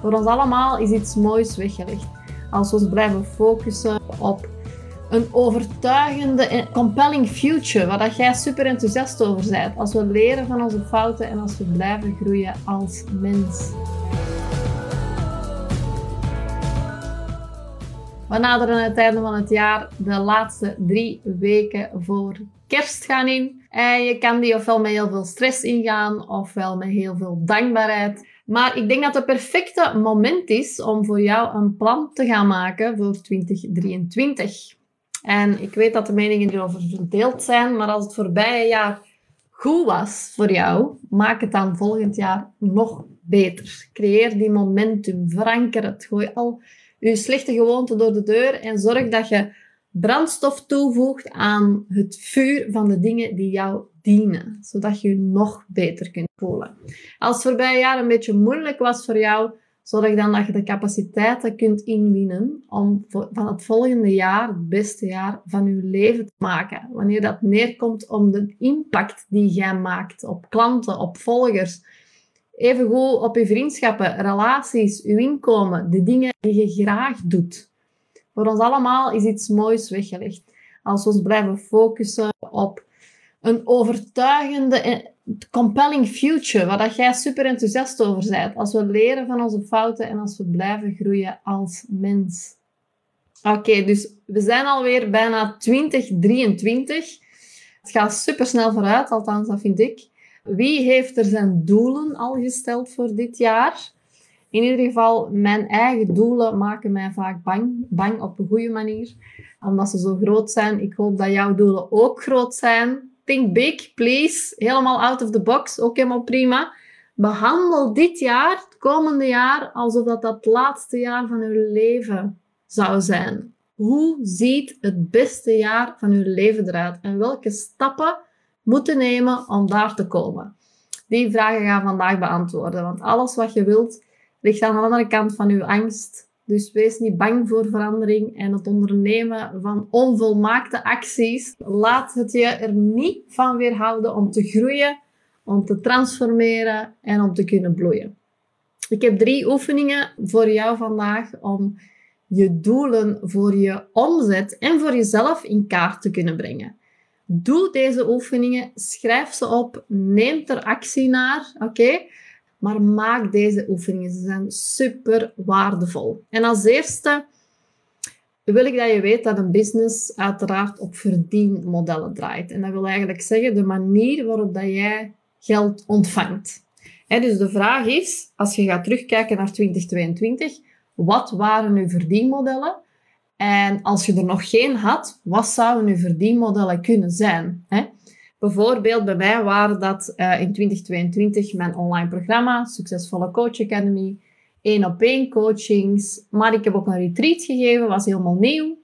Voor ons allemaal is iets moois weggelegd. Als we ons blijven focussen op een overtuigende en compelling future, waar dat jij super enthousiast over bent. Als we leren van onze fouten en als we blijven groeien als mens. We naderen het einde van het jaar. De laatste drie weken voor kerst gaan in. En je kan die ofwel met heel veel stress ingaan, ofwel met heel veel dankbaarheid. Maar ik denk dat het perfecte moment is om voor jou een plan te gaan maken voor 2023. En ik weet dat de meningen erover verdeeld zijn, maar als het voorbije jaar goed was voor jou, maak het dan volgend jaar nog beter. Creëer die momentum, veranker het. Gooi al je slechte gewoonten door de deur en zorg dat je brandstof toevoegt aan het vuur van de dingen die jou dienen, zodat je je nog beter kunt voelen. Als het voorbije jaar een beetje moeilijk was voor jou, zorg dan dat je de capaciteiten kunt inwinnen om van het volgende jaar het beste jaar van je leven te maken. Wanneer dat neerkomt om de impact die jij maakt op klanten, op volgers, evengoed op je vriendschappen, relaties, je inkomen, de dingen die je graag doet. Voor ons allemaal is iets moois weggelegd. Als we ons blijven focussen op een overtuigende compelling future, waar dat jij super enthousiast over bent. Als we leren van onze fouten en als we blijven groeien als mens. Oké, dus we zijn alweer bijna 2023. Het gaat super snel vooruit, althans dat vind ik. Wie heeft er zijn doelen al gesteld voor dit jaar? In ieder geval, mijn eigen doelen maken mij vaak bang. Bang op een goede manier, omdat ze zo groot zijn. Ik hoop dat jouw doelen ook groot zijn. Think big, please. Helemaal out of the box, ook helemaal prima. Behandel dit jaar, het komende jaar, alsof dat het laatste jaar van uw leven zou zijn. Hoe ziet het beste jaar van uw leven eruit? En welke stappen moeten nemen om daar te komen? Die vragen gaan vandaag beantwoorden, want alles wat je wilt ligt aan de andere kant van uw angst. Dus wees niet bang voor verandering en het ondernemen van onvolmaakte acties. Laat het je er niet van weerhouden om te groeien, om te transformeren en om te kunnen bloeien. Ik heb drie oefeningen voor jou vandaag om je doelen voor je omzet en voor jezelf in kaart te kunnen brengen. Doe deze oefeningen, schrijf ze op, neem er actie naar, oké? Maar maak deze oefeningen. Ze zijn super waardevol. En als eerste wil ik dat je weet dat een business uiteraard op verdienmodellen draait. En dat wil eigenlijk zeggen de manier waarop dat jij geld ontvangt. dus de vraag is, als je gaat terugkijken naar 2022, wat waren uw verdienmodellen? En als je er nog geen had, wat zouden uw verdienmodellen kunnen zijn? Bijvoorbeeld bij mij waren dat uh, in 2022 mijn online programma, Succesvolle Coach Academy, één op één coachings. Maar ik heb ook een retreat gegeven, was helemaal nieuw.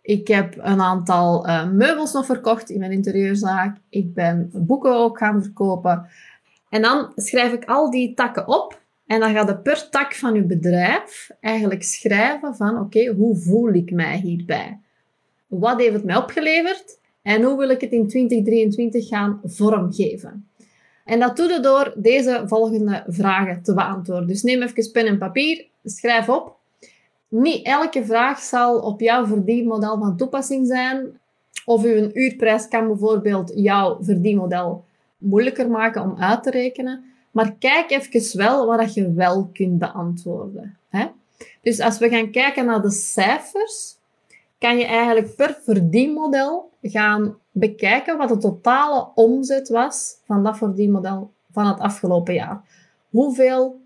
Ik heb een aantal uh, meubels nog verkocht in mijn interieurzaak. Ik ben boeken ook gaan verkopen. En dan schrijf ik al die takken op. En dan ga je per tak van je bedrijf eigenlijk schrijven van oké, hoe voel ik mij hierbij? Wat heeft het mij opgeleverd? En hoe wil ik het in 2023 gaan vormgeven? En dat doe je door deze volgende vragen te beantwoorden. Dus neem even pen en papier, schrijf op. Niet elke vraag zal op jouw verdienmodel van toepassing zijn. Of uw uurprijs kan bijvoorbeeld jouw verdienmodel moeilijker maken om uit te rekenen. Maar kijk even wel wat je wel kunt beantwoorden. Hè? Dus als we gaan kijken naar de cijfers, kan je eigenlijk per verdienmodel gaan bekijken wat de totale omzet was van dat verdienmodel van het afgelopen jaar. Hoeveel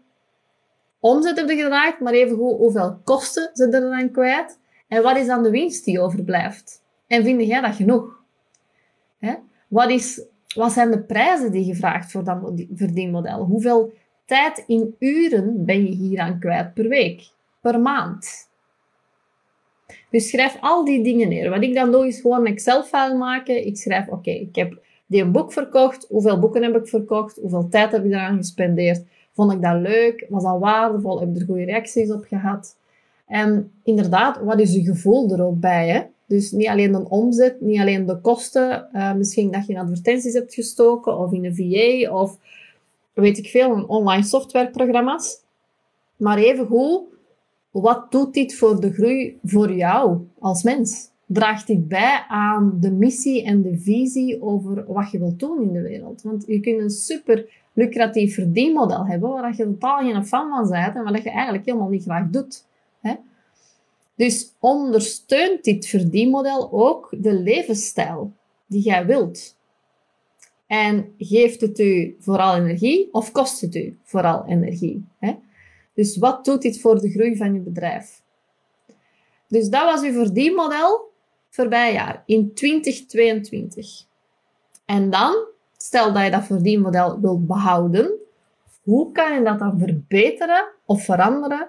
omzet heb je gedraaid, maar even hoeveel kosten ze er dan kwijt? En wat is dan de winst die overblijft? En vind jij dat genoeg? Hè? Wat, is, wat zijn de prijzen die je vraagt voor dat verdienmodel? Hoeveel tijd in uren ben je hier aan kwijt per week, per maand? Dus schrijf al die dingen neer. Wat ik dan doe, is gewoon een Excel-file maken. Ik schrijf, oké, ik heb een boek verkocht. Hoeveel boeken heb ik verkocht? Hoeveel tijd heb ik eraan gespendeerd? Vond ik dat leuk? Was dat waardevol? Heb ik er goede reacties op gehad? En inderdaad, wat is je gevoel er ook bij? Hè? Dus niet alleen de omzet, niet alleen de kosten. Uh, misschien dat je in advertenties hebt gestoken of in een VA of weet ik veel, een online softwareprogramma's. Maar even goed, wat doet dit voor de groei voor jou als mens? Draagt dit bij aan de missie en de visie over wat je wilt doen in de wereld? Want je kunt een super lucratief verdienmodel hebben waar je totaal geen fan van bent en wat je eigenlijk helemaal niet graag doet. Hè? Dus ondersteunt dit verdienmodel ook de levensstijl die jij wilt? En geeft het u vooral energie of kost het u vooral energie? Hè? Dus wat doet dit voor de groei van je bedrijf? Dus dat was uw verdienmodel voorbij jaar in 2022. En dan, stel dat je dat verdienmodel wilt behouden, hoe kan je dat dan verbeteren of veranderen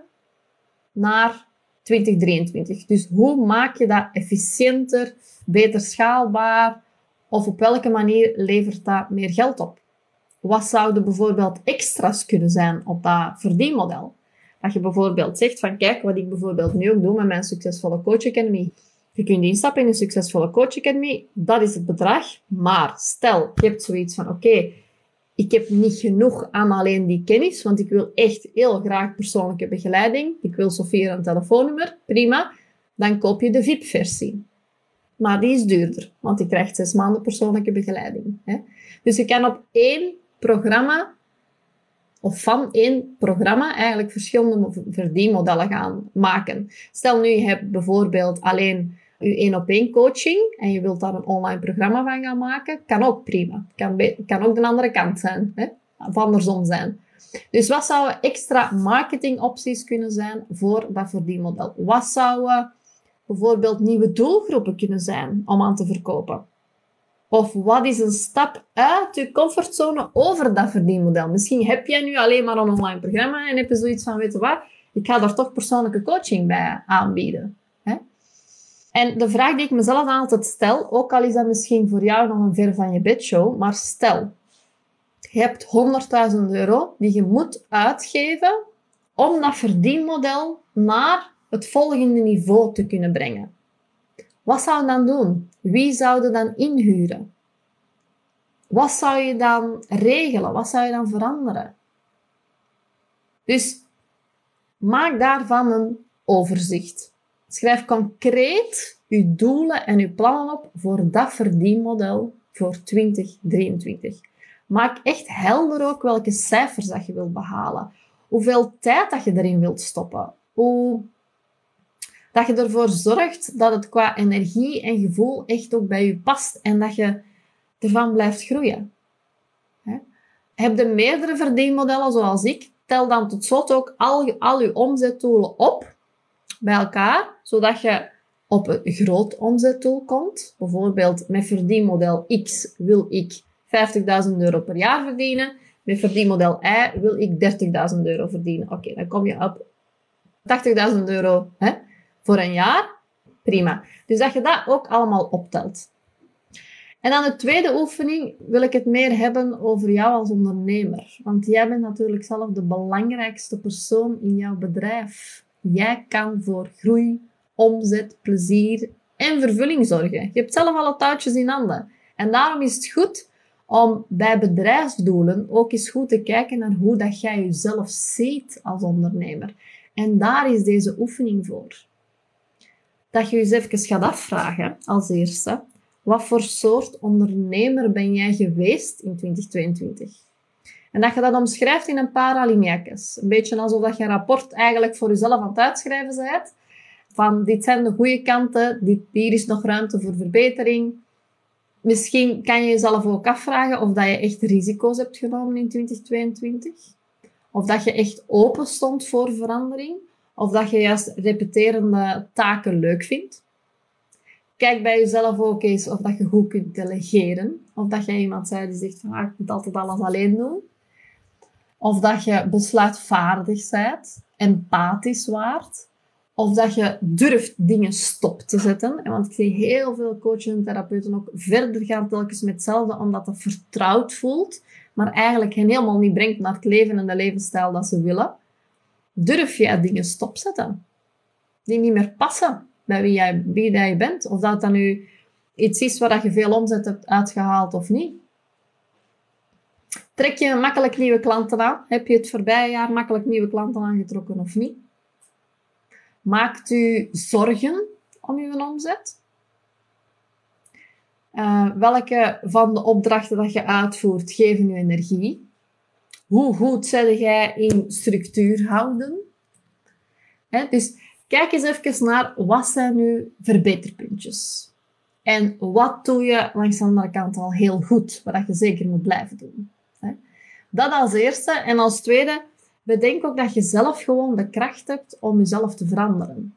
naar 2023? Dus hoe maak je dat efficiënter, beter schaalbaar of op welke manier levert dat meer geld op? Wat zouden bijvoorbeeld extra's kunnen zijn op dat verdienmodel? Dat je bijvoorbeeld zegt van kijk, wat ik bijvoorbeeld nu ook doe met mijn Succesvolle Coach Academy. Je kunt instappen in een Succesvolle Coach Academy, dat is het bedrag. Maar stel, je hebt zoiets van oké, ik heb niet genoeg aan alleen die kennis, want ik wil echt heel graag persoonlijke begeleiding. Ik wil Sofie een telefoonnummer, prima. Dan koop je de VIP-versie. Maar die is duurder, want je krijgt zes maanden persoonlijke begeleiding. Hè? Dus je kan op één programma of van één programma eigenlijk verschillende verdienmodellen gaan maken. Stel nu, je hebt bijvoorbeeld alleen je één op één coaching en je wilt daar een online programma van gaan maken, kan ook prima. Kan, kan ook de andere kant zijn, hè? of andersom zijn. Dus wat zouden extra marketingopties kunnen zijn voor dat verdienmodel? Wat zouden bijvoorbeeld nieuwe doelgroepen kunnen zijn om aan te verkopen? Of wat is een stap uit je comfortzone over dat verdienmodel? Misschien heb jij nu alleen maar een online programma en heb je zoiets van, weet je wat, ik ga daar toch persoonlijke coaching bij aanbieden. Hè? En de vraag die ik mezelf altijd stel, ook al is dat misschien voor jou nog een ver van je bedshow, maar stel, je hebt 100.000 euro die je moet uitgeven om dat verdienmodel naar het volgende niveau te kunnen brengen. Wat zou je dan doen? Wie zou je dan inhuren? Wat zou je dan regelen? Wat zou je dan veranderen? Dus maak daarvan een overzicht. Schrijf concreet uw doelen en uw plannen op voor dat verdienmodel voor 2023. Maak echt helder ook welke cijfers dat je wilt behalen. Hoeveel tijd dat je erin wilt stoppen. Hoe dat je ervoor zorgt dat het qua energie en gevoel echt ook bij je past en dat je ervan blijft groeien. Heb je meerdere verdienmodellen zoals ik, tel dan tot slot ook al, al je omzetdoelen op bij elkaar, zodat je op een groot omzetdoel komt. Bijvoorbeeld met verdienmodel X wil ik 50.000 euro per jaar verdienen. Met verdienmodel Y wil ik 30.000 euro verdienen. Oké, dan kom je op 80.000 euro hè, voor een jaar, prima. Dus dat je dat ook allemaal optelt. En dan de tweede oefening wil ik het meer hebben over jou als ondernemer. Want jij bent natuurlijk zelf de belangrijkste persoon in jouw bedrijf. Jij kan voor groei, omzet, plezier en vervulling zorgen. Je hebt zelf alle touwtjes in handen. En daarom is het goed om bij bedrijfsdoelen ook eens goed te kijken naar hoe dat jij jezelf ziet als ondernemer. En daar is deze oefening voor dat je jezelf even gaat afvragen als eerste. Wat voor soort ondernemer ben jij geweest in 2022? En dat je dat omschrijft in een paar alinea's. Een beetje alsof dat je een rapport eigenlijk voor jezelf aan het uitschrijven bent. Van dit zijn de goede kanten, hier is nog ruimte voor verbetering. Misschien kan je jezelf ook afvragen of dat je echt risico's hebt genomen in 2022. Of dat je echt open stond voor verandering. Of dat je juist repeterende taken leuk vindt. Kijk bij jezelf ook eens of dat je goed kunt delegeren. Of dat je iemand zei die zegt van ah, ik moet altijd alles alleen doen. Of dat je besluitvaardig bent, empathisch waard. Of dat je durft dingen stop te zetten. Want ik zie heel veel coaches en therapeuten ook verder gaan telkens met hetzelfde, omdat het vertrouwd voelt. Maar eigenlijk hen helemaal niet brengt naar het leven en de levensstijl dat ze willen durf jij dingen stopzetten die niet meer passen bij wie jij, wie jij bent. Of dat dan nu iets is waar je veel omzet hebt uitgehaald of niet. Trek je makkelijk nieuwe klanten aan? Heb je het voorbije jaar makkelijk nieuwe klanten aangetrokken of niet? Maakt u zorgen om uw omzet? Uh, welke van de opdrachten dat je uitvoert geven je energie? Hoe goed zet jij in structuur houden? dus kijk eens even naar wat zijn nu verbeterpuntjes. En wat doe je langs de andere kant al heel goed, wat je zeker moet blijven doen. Dat als eerste. En als tweede, bedenk ook dat je zelf gewoon de kracht hebt om jezelf te veranderen.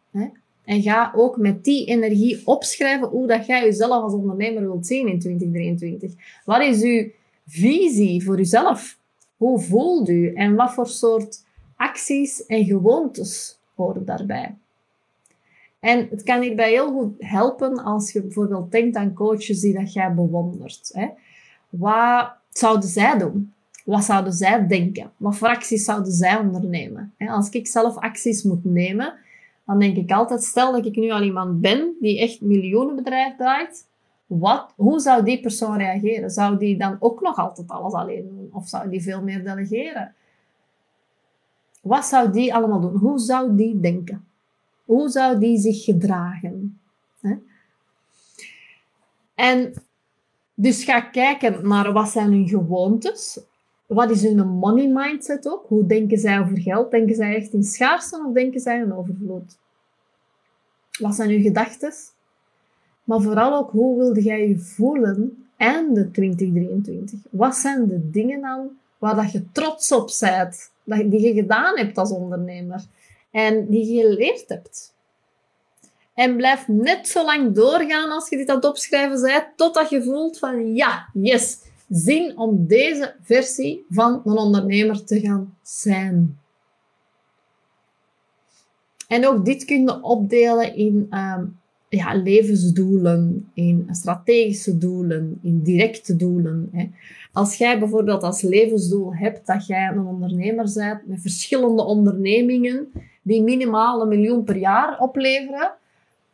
En ga ook met die energie opschrijven hoe dat jij jezelf als ondernemer wilt zien in 2023. Wat is uw visie voor jezelf? Hoe voelt u en wat voor soort acties en gewoontes horen daarbij? En het kan hierbij heel goed helpen als je bijvoorbeeld denkt aan coaches die dat jij bewondert. Hè? Wat zouden zij doen? Wat zouden zij denken? Wat voor acties zouden zij ondernemen? Als ik zelf acties moet nemen, dan denk ik altijd, stel dat ik nu al iemand ben die echt miljoenenbedrijf draait, wat, hoe zou die persoon reageren? Zou die dan ook nog altijd alles alleen doen? Of zou die veel meer delegeren? Wat zou die allemaal doen? Hoe zou die denken? Hoe zou die zich gedragen? En dus ga kijken naar wat zijn hun gewoontes. Wat is hun money mindset ook? Hoe denken zij over geld? Denken zij echt in schaarste of denken zij in overvloed? Wat zijn uw gedachten? Maar vooral ook, hoe wilde jij je voelen einde 2023? Wat zijn de dingen dan waar dat je trots op bent, die je gedaan hebt als ondernemer en die je geleerd hebt? En blijf net zo lang doorgaan als je dit aan het opschrijven bent, totdat je voelt van ja, yes, zin om deze versie van een ondernemer te gaan zijn. En ook dit kun je opdelen in um, ja, levensdoelen, in strategische doelen, in directe doelen. Hè. Als jij bijvoorbeeld als levensdoel hebt dat jij een ondernemer bent met verschillende ondernemingen die minimaal een miljoen per jaar opleveren,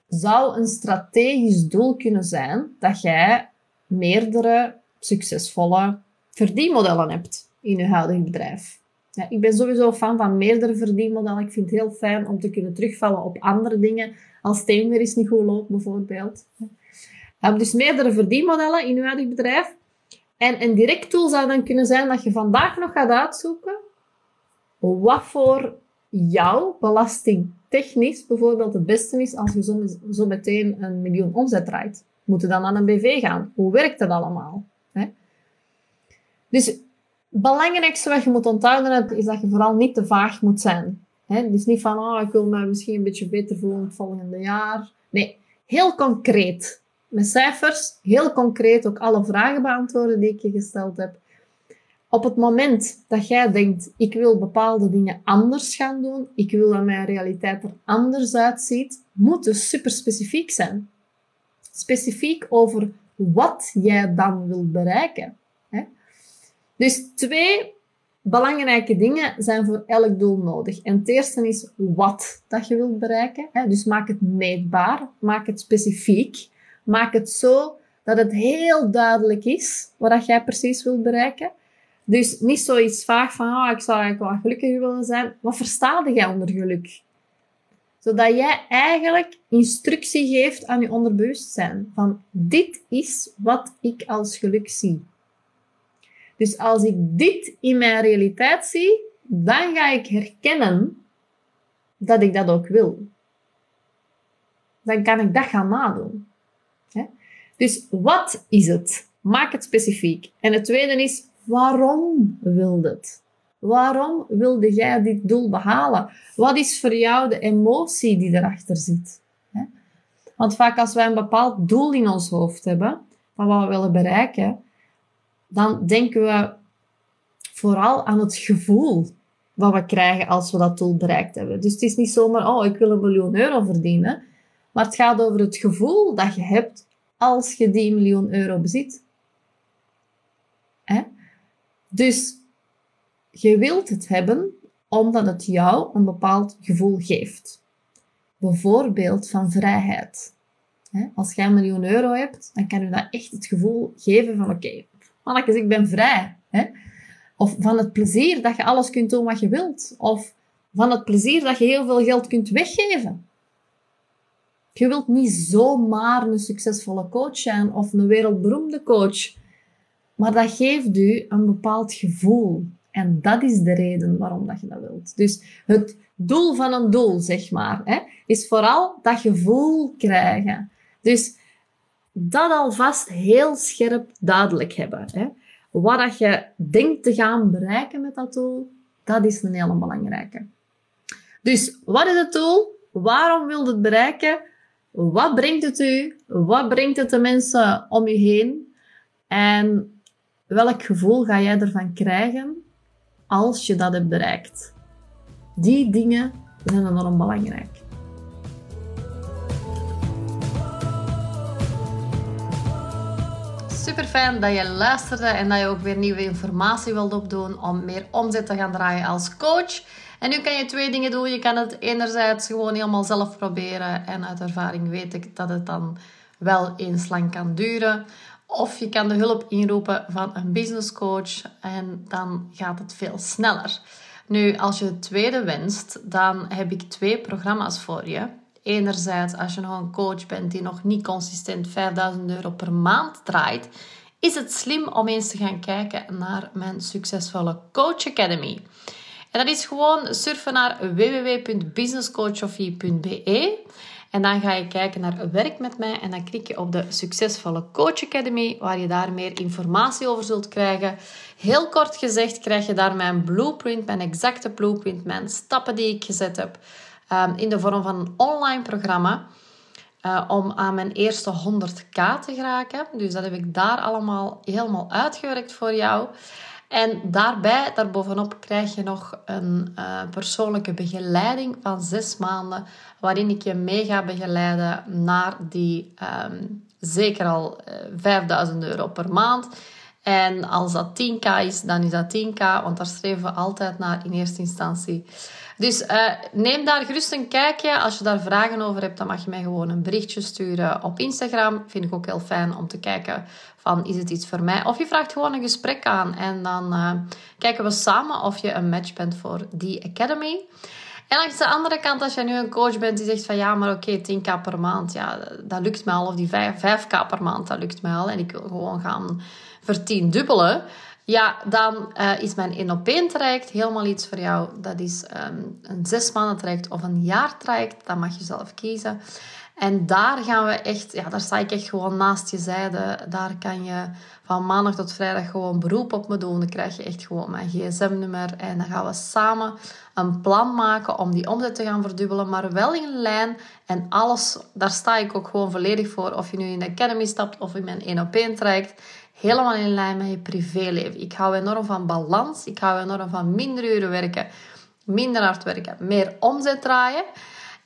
zou een strategisch doel kunnen zijn dat jij meerdere succesvolle verdienmodellen hebt in je huidige bedrijf. Ja, ik ben sowieso fan van meerdere verdienmodellen. Ik vind het heel fijn om te kunnen terugvallen op andere dingen, als het weer eens niet goed loopt, bijvoorbeeld. Dus meerdere verdienmodellen in je huidige bedrijf. En een direct tool zou dan kunnen zijn dat je vandaag nog gaat uitzoeken wat voor jou belastingtechnisch bijvoorbeeld het beste is als je zo, zo meteen een miljoen omzet draait. Moet je dan aan een BV gaan? Hoe werkt dat allemaal? Dus belangrijkste wat je moet onthouden is dat je vooral niet te vaag moet zijn. He, dus niet van, oh, ik wil me misschien een beetje beter voelen het volgende jaar. Nee, heel concreet. Met cijfers, heel concreet ook alle vragen beantwoorden die ik je gesteld heb. Op het moment dat jij denkt, ik wil bepaalde dingen anders gaan doen, ik wil dat mijn realiteit er anders uitziet, moet dus super specifiek zijn. Specifiek over wat jij dan wil bereiken. Dus twee belangrijke dingen zijn voor elk doel nodig. En het eerste is wat dat je wilt bereiken. Dus maak het meetbaar, maak het specifiek, maak het zo dat het heel duidelijk is wat jij precies wilt bereiken. Dus niet zoiets vaag van, oh, ik zou eigenlijk wel gelukkiger willen zijn. Wat verstaat jij onder geluk? Zodat jij eigenlijk instructie geeft aan je onderbewustzijn. Van, dit is wat ik als geluk zie. Dus als ik dit in mijn realiteit zie, dan ga ik herkennen dat ik dat ook wil. Dan kan ik dat gaan nadoen. Dus wat is het? Maak het specifiek. En het tweede is, waarom wil het? Waarom wilde jij dit doel behalen? Wat is voor jou de emotie die erachter zit? Want vaak als wij een bepaald doel in ons hoofd hebben, van wat we willen bereiken, dan denken we vooral aan het gevoel wat we krijgen als we dat doel bereikt hebben. Dus het is niet zomaar, oh, ik wil een miljoen euro verdienen. Maar het gaat over het gevoel dat je hebt als je die miljoen euro bezit. Hè? Dus je wilt het hebben omdat het jou een bepaald gevoel geeft. Bijvoorbeeld van vrijheid. Als jij een miljoen euro hebt, dan kan je dat echt het gevoel geven van oké, Mannetjes, ik ben vrij. Hè? Of van het plezier dat je alles kunt doen wat je wilt. Of van het plezier dat je heel veel geld kunt weggeven. Je wilt niet zomaar een succesvolle coach zijn of een wereldberoemde coach. Maar dat geeft u een bepaald gevoel. En dat is de reden waarom dat je dat wilt. Dus het doel van een doel, zeg maar, hè, is vooral dat gevoel krijgen. Dus dat alvast heel scherp duidelijk hebben. Hè. Wat dat je denkt te gaan bereiken met dat doel, dat is een hele belangrijke. Dus wat is het doel? Waarom wil je het bereiken? Wat brengt het u? Wat brengt het de mensen om je heen? En welk gevoel ga jij ervan krijgen als je dat hebt bereikt? Die dingen zijn enorm belangrijk. Super fijn dat je luisterde en dat je ook weer nieuwe informatie wilt opdoen om meer omzet te gaan draaien als coach. En nu kan je twee dingen doen. Je kan het enerzijds gewoon helemaal zelf proberen. En uit ervaring weet ik dat het dan wel eens lang kan duren. Of je kan de hulp inroepen van een business coach en dan gaat het veel sneller. Nu, als je het tweede wenst, dan heb ik twee programma's voor je. Enerzijds, als je nog een coach bent die nog niet consistent 5000 euro per maand draait, is het slim om eens te gaan kijken naar mijn succesvolle Coach Academy. En dat is gewoon surfen naar www.businesscoachofie.be. En dan ga je kijken naar werk met mij en dan klik je op de Succesvolle Coach Academy, waar je daar meer informatie over zult krijgen. Heel kort gezegd krijg je daar mijn blueprint, mijn exacte blueprint, mijn stappen die ik gezet heb, ehm, in de vorm van een online programma. Uh, om aan mijn eerste 100k te geraken. Dus dat heb ik daar allemaal helemaal uitgewerkt voor jou. En daarbij, daarbovenop, krijg je nog een uh, persoonlijke begeleiding van zes maanden, waarin ik je mee ga begeleiden naar die um, zeker al uh, eh, 5000 euro per maand. En als dat 10k is, dan is dat 10k, want daar streven we altijd naar in eerste instantie. Dus uh, neem daar gerust een kijkje. Als je daar vragen over hebt, dan mag je mij gewoon een berichtje sturen op Instagram. Vind ik ook heel fijn om te kijken van is het iets voor mij? Of je vraagt gewoon een gesprek aan en dan uh, kijken we samen of je een match bent voor die academy. En langs de andere kant, als jij nu een coach bent die zegt van ja, maar oké, 10k per maand, ja, dat lukt mij al. Of die 5, 5k per maand, dat lukt mij al. En ik wil gewoon gaan vertiendubbelen. Ja, dan uh, is mijn 1 op 1 traject helemaal iets voor jou. Dat is um, een zes maanden traject of een jaar traject. Dat mag je zelf kiezen. En daar gaan we echt, ja, daar sta ik echt gewoon naast je zijde. Daar kan je van maandag tot vrijdag gewoon beroep op me doen. Dan krijg je echt gewoon mijn gsm-nummer. En dan gaan we samen een plan maken om die omzet te gaan verdubbelen. Maar wel in lijn. En alles, daar sta ik ook gewoon volledig voor. Of je nu in de Academy stapt of in mijn 1 op 1 traject helemaal in lijn met je privéleven. Ik hou enorm van balans. Ik hou enorm van minder uren werken, minder hard werken, meer omzet draaien.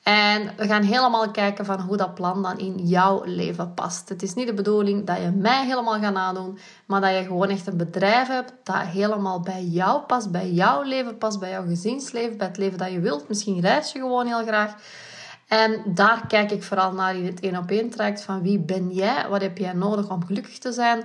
En we gaan helemaal kijken van hoe dat plan dan in jouw leven past. Het is niet de bedoeling dat je mij helemaal gaat nadoen, maar dat je gewoon echt een bedrijf hebt dat helemaal bij jou past, bij jouw leven past, bij jouw gezinsleven, bij het leven dat je wilt. Misschien reis je gewoon heel graag. En daar kijk ik vooral naar in het één op één traject van wie ben jij, wat heb jij nodig om gelukkig te zijn.